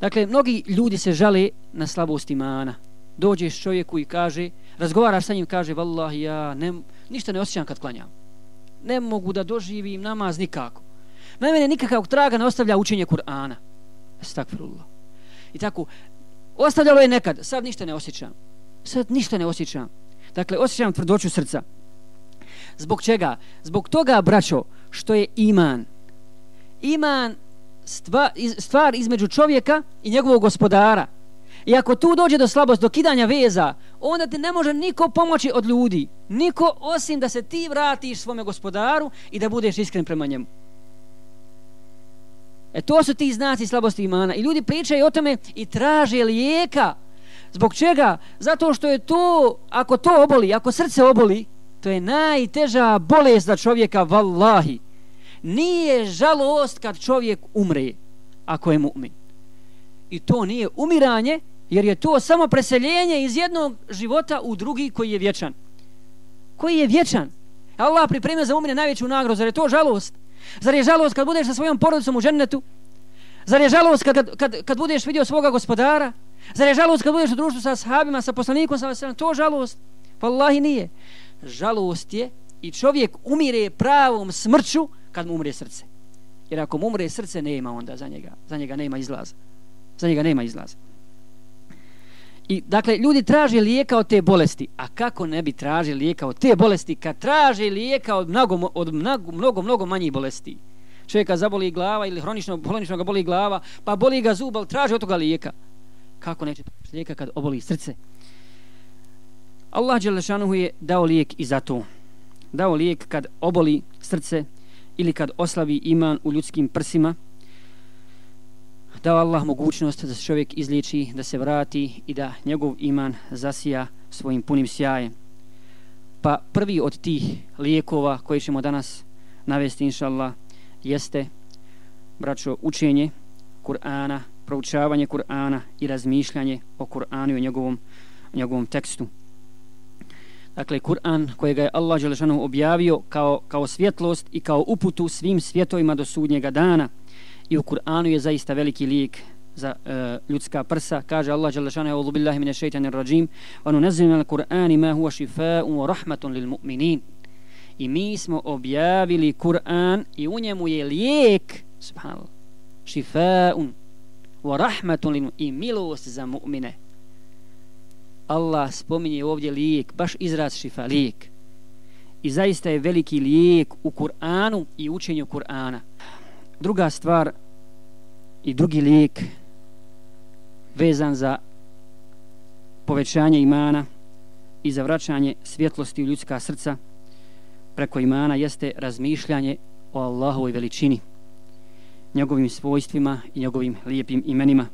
Dakle, mnogi ljudi se žale na slabost imana. Dođeš čovjeku i kaže, razgovaraš sa njim, kaže, vallahi, ja ne, ništa ne osjećam kad klanjam. Ne mogu da doživim namaz nikako. Na mene nikakav traga ne ostavlja učenje Kur'ana. Estakfirullah. I tako, ostavljalo je nekad, sad ništa ne osjećam. Sad ništa ne osjećam. Dakle, osjećam tvrdoću srca. Zbog čega? Zbog toga, braćo, što je iman. Iman stvar, stvar između čovjeka i njegovog gospodara. I ako tu dođe do slabosti, do kidanja veza, onda ti ne može niko pomoći od ljudi. Niko osim da se ti vratiš svome gospodaru i da budeš iskren prema njemu. E to su ti znaci slabosti imana. I ljudi pričaju o tome i traže lijeka. Zbog čega? Zato što je to, ako to oboli, ako srce oboli, to je najteža bolest za čovjeka, vallahi. Nije žalost kad čovjek umre, ako je mu'min. I to nije umiranje, jer je to samo preseljenje iz jednog života u drugi koji je vječan. Koji je vječan. Allah pripremio za umine najveću nagrodu, zar je to žalost? Zar je žalost kad budeš sa svojom porodicom u džennetu? Zar je žalost kad, kad, kad budeš vidio svoga gospodara? Zar je žalost kad budeš u društvu sa sahabima, sa poslanikom, sa vaselom? To žalost? Wallahi nije. Žalost je i čovjek umire pravom smrću kad mu umre srce. Jer ako mu umre srce, nema onda za njega. Za njega nema izlaza. Za njega nema izlaza. I dakle, ljudi traže lijeka od te bolesti. A kako ne bi tražili lijeka od te bolesti kad traže lijeka od mnogo, od mnogo, mnogo, mnogo manjih bolesti? Čovjeka zaboli glava ili hronično, hronično ga boli glava, pa boli ga zub, ali traže od toga lijeka. Kako neće tražiti lijeka kad oboli srce? Allah Đelešanuhu je dao lijek i za to. Dao lijek kad oboli srce ili kad oslavi iman u ljudskim prsima, dao Allah mogućnost da se čovjek izliči, da se vrati i da njegov iman zasija svojim punim sjajem. Pa prvi od tih lijekova koji ćemo danas navesti, inša Allah, jeste, braćo, učenje Kur'ana, proučavanje Kur'ana i razmišljanje o Kur'anu i o njegovom, njegovom tekstu. Dakle, Kur'an kojega je Allah Đelešanu objavio kao, kao svjetlost i kao uputu svim svjetovima do sudnjega dana – i u Kur'anu je zaista veliki lijek za uh, ljudska prsa. Kaže Allah dželle šane: "A'udhu billahi minash shaitanir rajim, wa nunazzilu minal Qur'ani ma huwa šifa'un wa rahmatun lil mu'minin." I mi smo objavili Kur'an i u njemu je lijek, subhanallah, šifa'un wa rahmatun lil i milost za mu'mine. Allah spominje ovdje lijek, baš izraz šifa, lijek. I zaista je veliki lijek u Kur'anu i učenju Kur'ana druga stvar i drugi lijek vezan za povećanje imana i za vraćanje svjetlosti u ljudska srca preko imana jeste razmišljanje o Allahovoj veličini njegovim svojstvima i njegovim lijepim imenima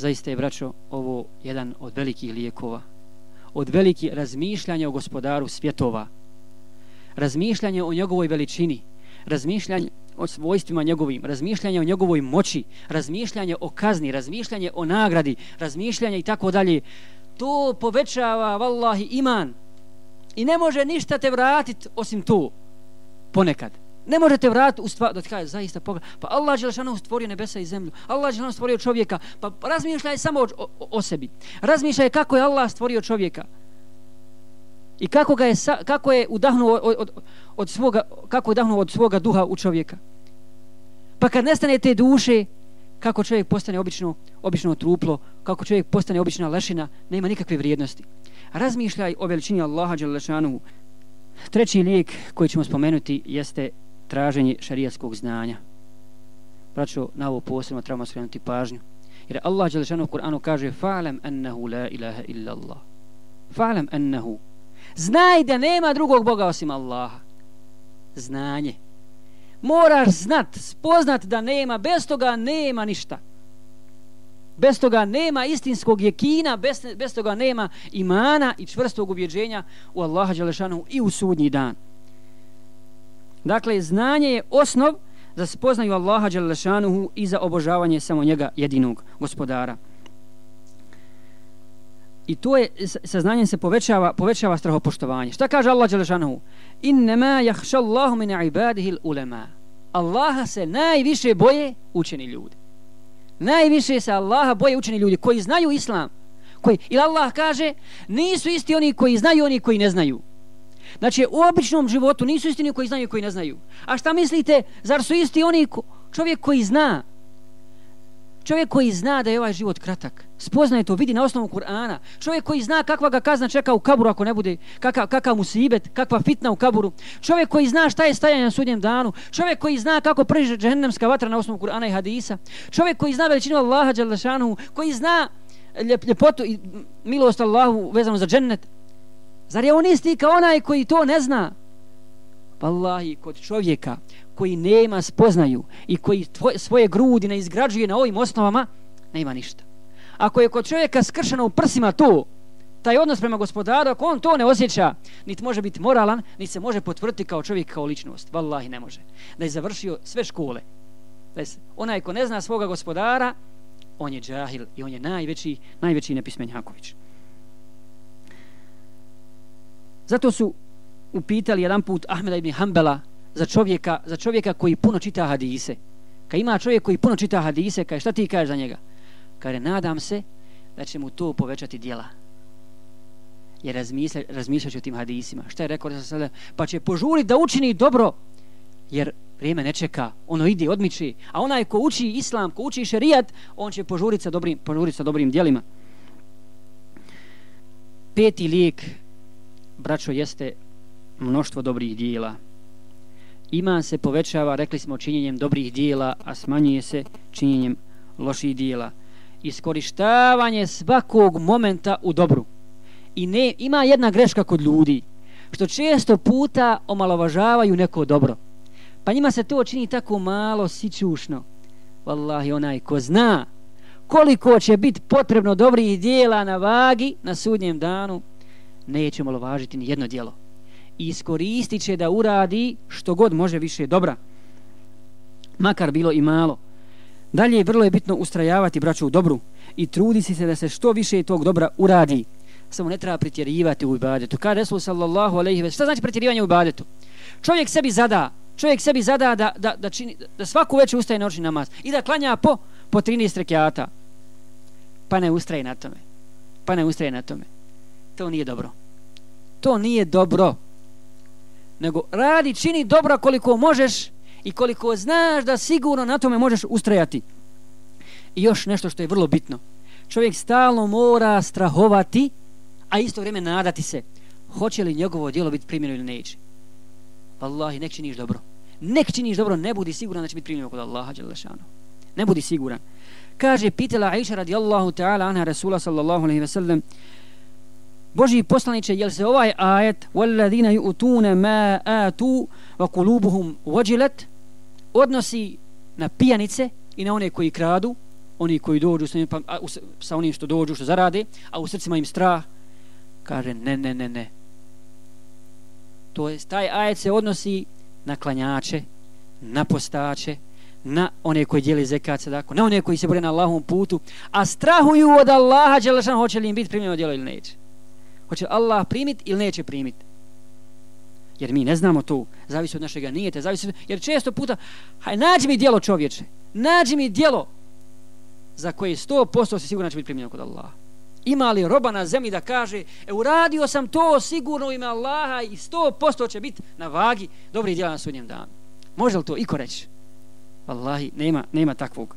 zaista je braćo, ovo jedan od velikih lijekova od veliki razmišljanja o gospodaru svjetova razmišljanje o njegovoj veličini razmišljanje o svojstvima njegovim, razmišljanje o njegovoj moći, razmišljanje o kazni, razmišljanje o nagradi, razmišljanje i tako dalje. To povećava, vallahi, iman. I ne može ništa te vratiti osim to. Ponekad. Ne možete vratiti u stvar, da ti kaže, zaista pogled. Pa Allah je stvorio nebesa i zemlju. Allah je stvorio čovjeka. Pa razmišljaj samo o, o, o sebi. Razmišljaj kako je Allah stvorio čovjeka i kako ga je kako je udahnuo od, od, od svoga kako je udahnuo od svoga duha u čovjeka pa kad nestane te duše kako čovjek postane obično obično truplo kako čovjek postane obična lešina nema nikakve vrijednosti razmišljaj o veličini Allaha Đelešanu. treći lijek koji ćemo spomenuti jeste traženje šarijatskog znanja braćo na ovo posebno trebamo skrenuti pažnju jer Allah Đelešanu u Kur'anu kaže fa'lam ennehu la ilaha illa Allah fa'lam ennehu. Znaj da nema drugog Boga osim Allaha. Znanje. Moraš znat, spoznat da nema, bez toga nema ništa. Bez toga nema istinskog jekina, bez, bez toga nema imana i čvrstog ubjeđenja u Allaha Đelešanu i u sudnji dan. Dakle, znanje je osnov za spoznaju Allaha Đalešanuhu i za obožavanje samo njega jedinog gospodara i to je sa znanjem se povećava povećava strahopoštovanje. Šta kaže Allah dželle Innama yakhsha Allahu min ibadihi ulama. Allaha se najviše boje učeni ljudi. Najviše se Allaha boje učeni ljudi koji znaju islam. Koji, ili Allah kaže, nisu isti oni koji znaju, oni koji ne znaju. Znači, u običnom životu nisu isti oni koji znaju i koji ne znaju. A šta mislite, zar su isti oni ko, čovjek koji zna? Čovjek koji zna da je ovaj život kratak. Spoznaje to, vidi na osnovu Kur'ana. Čovjek koji zna kakva ga kazna čeka u kaburu ako ne bude, kakav, kakav mu sibet, kakva fitna u kaburu. Čovjek koji zna šta je stajanje na sudnjem danu. Čovjek koji zna kako priže džehennemska vatra na osnovu Kur'ana i hadisa. Čovjek koji zna veličinu Allaha Đalešanu, koji zna ljep, ljepotu i milost Allahu vezano za džennet. Zar je on isti kao onaj koji to ne zna? Wallahi, kod čovjeka koji nema spoznaju i koji tvoj, svoje grudi ne izgrađuje na ovim osnovama, nema ništa. Ako je kod čovjeka skršeno u prsima to, taj odnos prema gospodaru, ako on to ne osjeća, niti može biti moralan, niti se može potvrditi kao čovjek, kao ličnost. Wallahi, ne može. Da je završio sve škole. Da je, onaj ko ne zna svoga gospodara, on je džahil i on je najveći, najveći nepismenjaković. Zato su upitali jedan put Ahmeda ibn Hanbala za čovjeka, za čovjeka koji puno čita hadise. Kad ima čovjek koji puno čita hadise, kaže šta ti kažeš za njega? Kaže, nadam se da će mu to povećati dijela. Jer razmišlja, razmišljaš o tim hadisima. Šta je rekao da sada? Pa će požuriti da učini dobro, jer vrijeme ne čeka, ono ide, odmiči. A onaj ko uči islam, ko uči šerijat, on će požuriti sa dobrim, požuriti sa dobrim dijelima. Peti lijek, braćo, jeste mnoštvo dobrih dijela. Iman se povećava, rekli smo, činjenjem dobrih dijela, a smanjuje se činjenjem loših dijela. Iskorištavanje svakog momenta u dobru. I ne, ima jedna greška kod ljudi, što često puta omalovažavaju neko dobro. Pa njima se to čini tako malo sićušno. Wallahi, onaj ko zna koliko će biti potrebno dobrih dijela na vagi na sudnjem danu, neće malovažiti ni jedno djelo. i iskoristit će da uradi što god može više dobra. Makar bilo i malo. Dalje vrlo je bitno ustrajavati braću u dobru i trudi se da se što više tog dobra uradi. Samo ne treba pretjerivati u ibadetu. Kada Resul sallallahu alaihi ve Šta znači pretjerivanje u ibadetu? Čovjek sebi zada, čovjek sebi zada da, da, da, čini, da svaku večer ustaje noćni namaz i da klanja po, po 13 rekiata. Pa ne ustraje na tome. Pa ne ustraje na tome. To nije dobro. To nije dobro nego radi, čini dobro koliko možeš i koliko znaš da sigurno na tome možeš ustrajati. I još nešto što je vrlo bitno. Čovjek stalno mora strahovati, a isto vrijeme nadati se. Hoće li njegovo djelo biti primjeno ili neće? Wallahi, nek činiš dobro. Nek činiš dobro, ne budi siguran da će biti primjeno kod Allaha. Ne budi siguran. Kaže, pitala Aisha radijallahu ta'ala anha Rasula sallallahu alaihi ve sellem, Boži poslaniče, jel se ovaj ajet وَالَّذِينَ يُؤْتُونَ مَا آتُوا وَقُلُوبُهُمْ وَجِلَتْ odnosi na pijanice i na one koji kradu, oni koji dođu sa, pa, a, sa onim što dođu, što zarade, a u srcima im strah, kaže ne, ne, ne, ne. To je, taj ajet se odnosi na klanjače, na postače, na one koji dijeli zekat sadako, na one koji se bore na Allahom putu, a strahuju od Allaha, Đelešan, hoće li im biti primljeno djelo ili neće hoće Allah primit ili neće primit. Jer mi ne znamo to, zavisi od našega nijete, zavisi od... jer često puta, haj, nađi mi dijelo čovječe, nađi mi dijelo za koje 100% si sigurno će biti primljeno kod Allaha. Ima li roba na zemlji da kaže, e, uradio sam to sigurno u ime Allaha i sto posto će biti na vagi dobri djela na sudnjem danu. Može li to iko reći? Allahi, nema, nema takvog.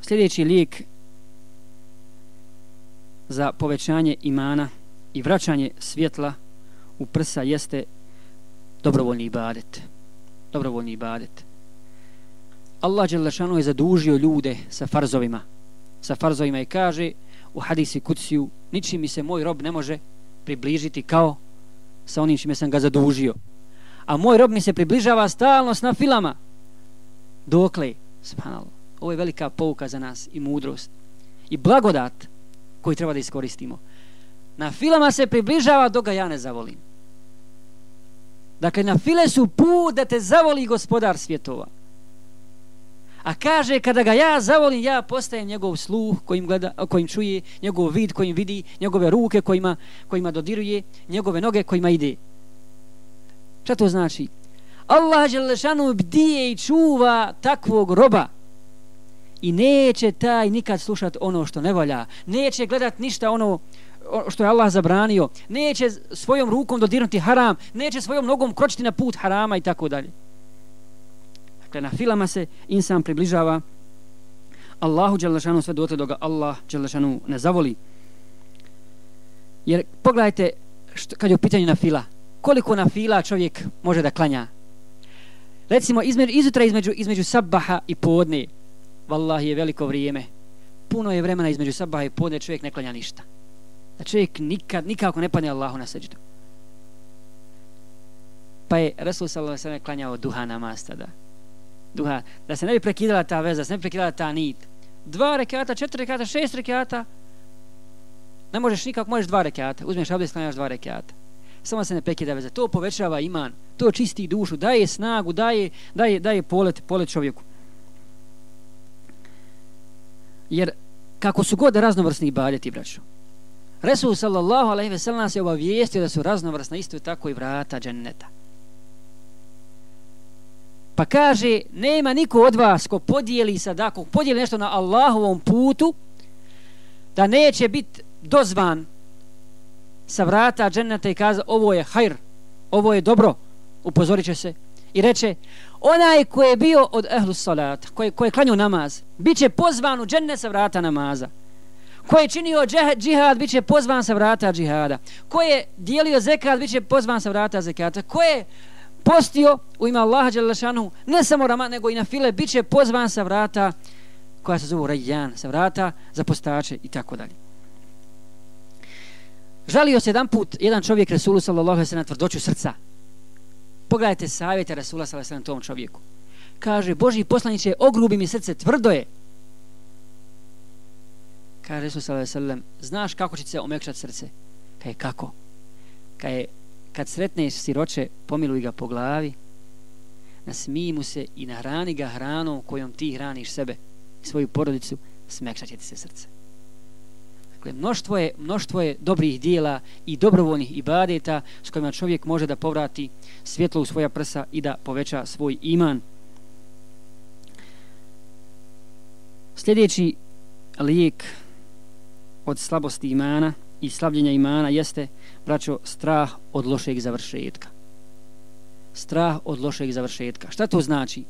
Sljedeći lijek za povećanje imana i vraćanje svjetla u prsa jeste dobrovoljni ibadet. Dobrovoljni ibadet. Allah Đelešanu je zadužio ljude sa farzovima. Sa farzovima i kaže u hadisi kuciju ničim mi se moj rob ne može približiti kao sa onim čime sam ga zadužio. A moj rob mi se približava stalno s nafilama. Dokle? Subhanallah. Ovo je velika pouka za nas i mudrost. I blagodat koji treba da iskoristimo. Na filama se približava dok ga ja ne zavolim. Dakle, na file su put da te zavoli gospodar svjetova. A kaže, kada ga ja zavolim, ja postajem njegov sluh kojim, gleda, kojim čuje, njegov vid kojim vidi, njegove ruke kojima, kojima dodiruje, njegove noge kojima ide. Šta to znači? Allah Đelešanu bdije i čuva takvog roba i neće taj nikad slušat ono što ne valja, neće gledat ništa ono što je Allah zabranio. Neće svojom rukom dodirnuti haram. Neće svojom nogom kročiti na put harama i tako dalje. Dakle na filama se insan približava Allahu Đelešanu sve dotle do ga Allah Đelešanu ne zavoli. Jer pogledajte što, kad je u pitanju na fila. Koliko na fila čovjek može da klanja? Recimo između, izutra između, između sabaha i podne vallahi je veliko vrijeme. Puno je vremena između sabaha i podne čovjek ne klanja ništa. Da čovjek nikad, nikako ne padne Allahu na seđu pa je Resul sallallahu sallam klanjao duha namaz tada. Duha, da se ne bi prekidala ta veza, da se ne bi prekidala ta nit. Dva rekata, četiri rekata, šest rekata. Ne možeš nikako, možeš dva rekata. Uzmeš abdest, klanjaš dva rekata. Samo se ne prekida veza, to povećava iman. To čisti dušu, daje snagu daje, daje, daje polet, polet čovjeku jer kako su god raznovrsni ibadeti braćo Resul sallallahu alaihi ve sellem nas je obavijestio da su raznovrsna isto tako i vrata dženneta. Pa kaže nema niko od vas ko podijeli sadaku podijeli nešto na Allahovom putu da neće biti dozvan sa vrata dženneta i kaza ovo je hajr, ovo je dobro, upozorit će se i reče onaj ko je bio od ehlu salata, koji, koji ko je klanio namaz, bit će pozvan u džennet sa vrata namaza. Ko je činio džihad, bit će pozvan sa vrata džihada. Ko je dijelio zekat, bit će pozvan sa vrata zekata. Ko je postio u ime Allaha Đalešanu, ne samo Rama, nego i na file, bit će pozvan sa vrata koja se zove Rajjan, sa vrata za postače i tako dalje. Žalio se jedan put jedan čovjek Resulu sallallahu alaihi sallam tvrdoću srca. Pogledajte savjete Rasula sa alaihi tom čovjeku. Kaže, Boži poslaniće, ogrubi mi srce, tvrdo je. Kaže Resul sallallahu sallam, znaš kako će se omekšati srce? Kaže, kako? Kaže, kad sretneš siroče, pomiluj ga po glavi, nasmij mu se i nahrani ga hranom kojom ti hraniš sebe i svoju porodicu, smekšat će ti se srce. Dakle, mnoštvo je, mnoštvo je dobrih dijela i dobrovoljnih ibadeta s kojima čovjek može da povrati svjetlo u svoja prsa i da poveća svoj iman. Sljedeći lijek od slabosti imana i slavljenja imana jeste, braćo, strah od lošeg završetka. Strah od lošeg završetka. Šta to znači?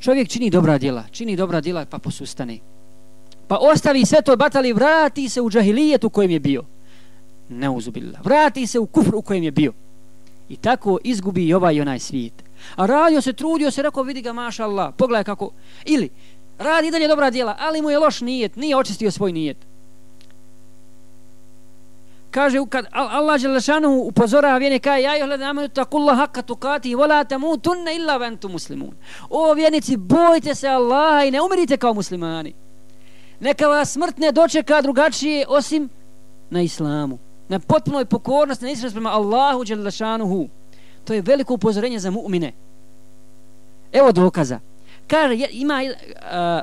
Čovjek čini dobra djela, čini dobra djela pa posustane pa ostavi sve to batali vrati se u džahilijet u kojem je bio. Ne uzubila vrati se u kufru u kojem je bio. I tako izgubi i ovaj i onaj svijet. A radio se, trudio se, rekao vidi ga maša Allah pogledaj kako, ili radi dalje dobra djela, ali mu je loš nijet nije očistio svoj nijet. Kaže kad Allah Đelešanu upozorava vjene kaže, ja joj hledam amenu takulla haqqa tukati vola tamu tunne illa ventu muslimun. O vjenici bojte se Allaha i ne umirite kao muslimani neka vas smrt ne dočeka drugačije osim na islamu na potpunoj pokornosti na islamu prema Allahu Đelešanuhu to je veliko upozorenje za mu'mine evo dokaza kaže ima uh,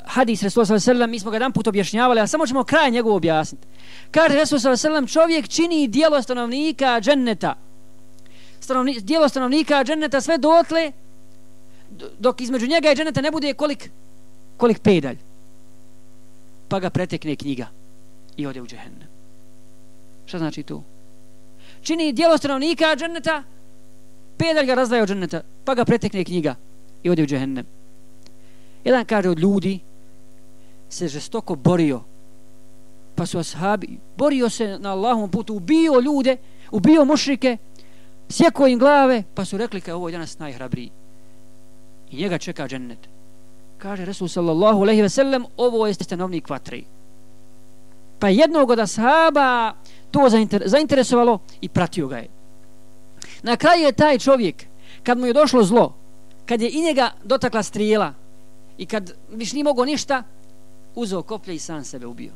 hadis Resulullah s.a.v. mi smo ga jedan put objašnjavali a samo ćemo kraj njegov objasniti kaže Resulullah s.a.v. čovjek čini dijelo stanovnika dženneta Stanovni, dijelo stanovnika dženneta sve dotle dok između njega i dženneta ne bude kolik kolik pedalj pa ga pretekne knjiga i ode u džehennem. Šta znači to? Čini dijelo stanovnika dženneta, pedalj ga razdaje od dženneta, pa ga pretekne knjiga i ode u džehennem. Jedan kaže od ljudi se žestoko borio, pa su ashabi, borio se na Allahom putu, ubio ljude, ubio mušrike, sjekao im glave, pa su rekli kao ovo je danas najhrabriji. I njega čeka džennet kaže Resul sallallahu alaihi ve sellem, ovo pa je stanovnik vatri. Pa jednog od ashaba to zainter zainteresovalo i pratio ga je. Na kraju je taj čovjek, kad mu je došlo zlo, kad je i njega dotakla strijela i kad viš nije mogo ništa, uzeo koplje i sam sebe ubio.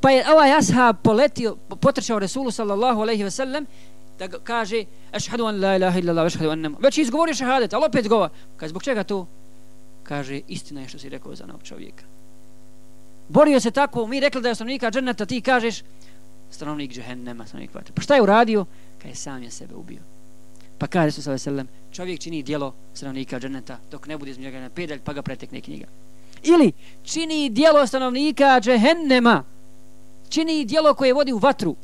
Pa je ovaj ashab poletio, potrčao Resulu sallallahu alaihi ve sellem da kaže ashhadu an la ilaha illa allah ashhadu anna već izgovori šehadet al opet govor kaže zbog čega to kaže istina je što si rekao za onog čovjeka borio se tako mi rekli da je stanovnika dženeta ti kažeš stanovnik džehennema, stanovnik vatre. Pa šta je uradio? Kad je sam je sebe ubio. Pa kaže su sallallahu alejhi ve sellem, čovjek čini djelo stanovnika dženeta dok ne bude iz njega na pedalj, pa ga pretekne knjiga. Ili čini djelo stanovnika džehennema, čini djelo koje vodi u vatru,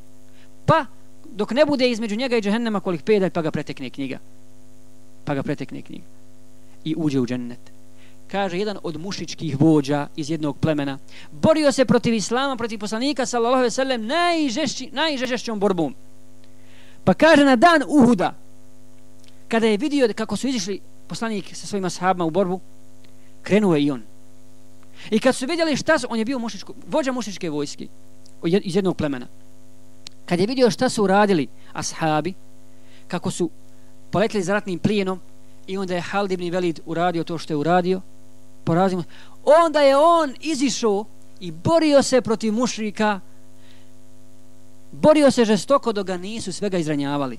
pa dok ne bude između njega i džehennema kolik pedalj, pa ga pretekne knjiga. Pa ga pretekne knjiga. I uđe u džennet. Kaže jedan od mušičkih vođa iz jednog plemena, borio se protiv islama, protiv poslanika, sallallahu alejhi ve sellem, najžešći, najžešćom borbom. Pa kaže na dan Uhuda, kada je vidio kako su izišli poslanik sa svojima sahabima u borbu, krenuo je i on. I kad su vidjeli šta su, on je bio mušičko, vođa mušičke vojske iz jednog plemena. Kad je vidio šta su uradili ashabi, kako su poletili za ratnim plijenom i onda je Halid ibn Velid uradio to što je uradio, porazimo, onda je on izišao i borio se protiv mušrika, borio se žestoko dok ga nisu svega izranjavali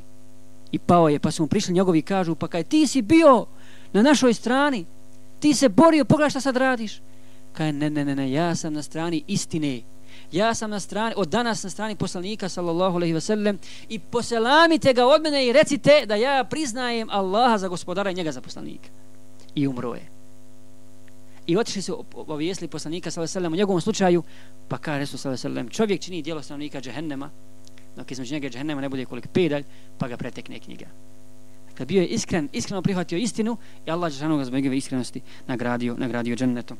i pao je, pa su mu prišli njegovi i kažu, pa kaj ti si bio na našoj strani, ti se borio, pogledaj šta sad radiš. Kaj, ne, ne, ne, ne, ja sam na strani istine. Ja sam na strani, od danas na strani poslanika, sallallahu alaihi wasallam, i poselamite ga od mene i recite da ja priznajem Allaha za gospodara i njega za poslanika. I umro je. I otišli su ovijesli poslanika, sallallahu alaihi wasallam, u njegovom slučaju, pa kaže su, sallallahu alaihi wasallam, čovjek čini dijelo stanovnika džehennema, dok između njega džehennema ne bude koliko pedalj, pa ga pretekne knjiga. Dakle, bio je iskren, iskreno prihvatio istinu i Allah džahanu ga zbog iskrenosti nagradio, nagradio džennetom.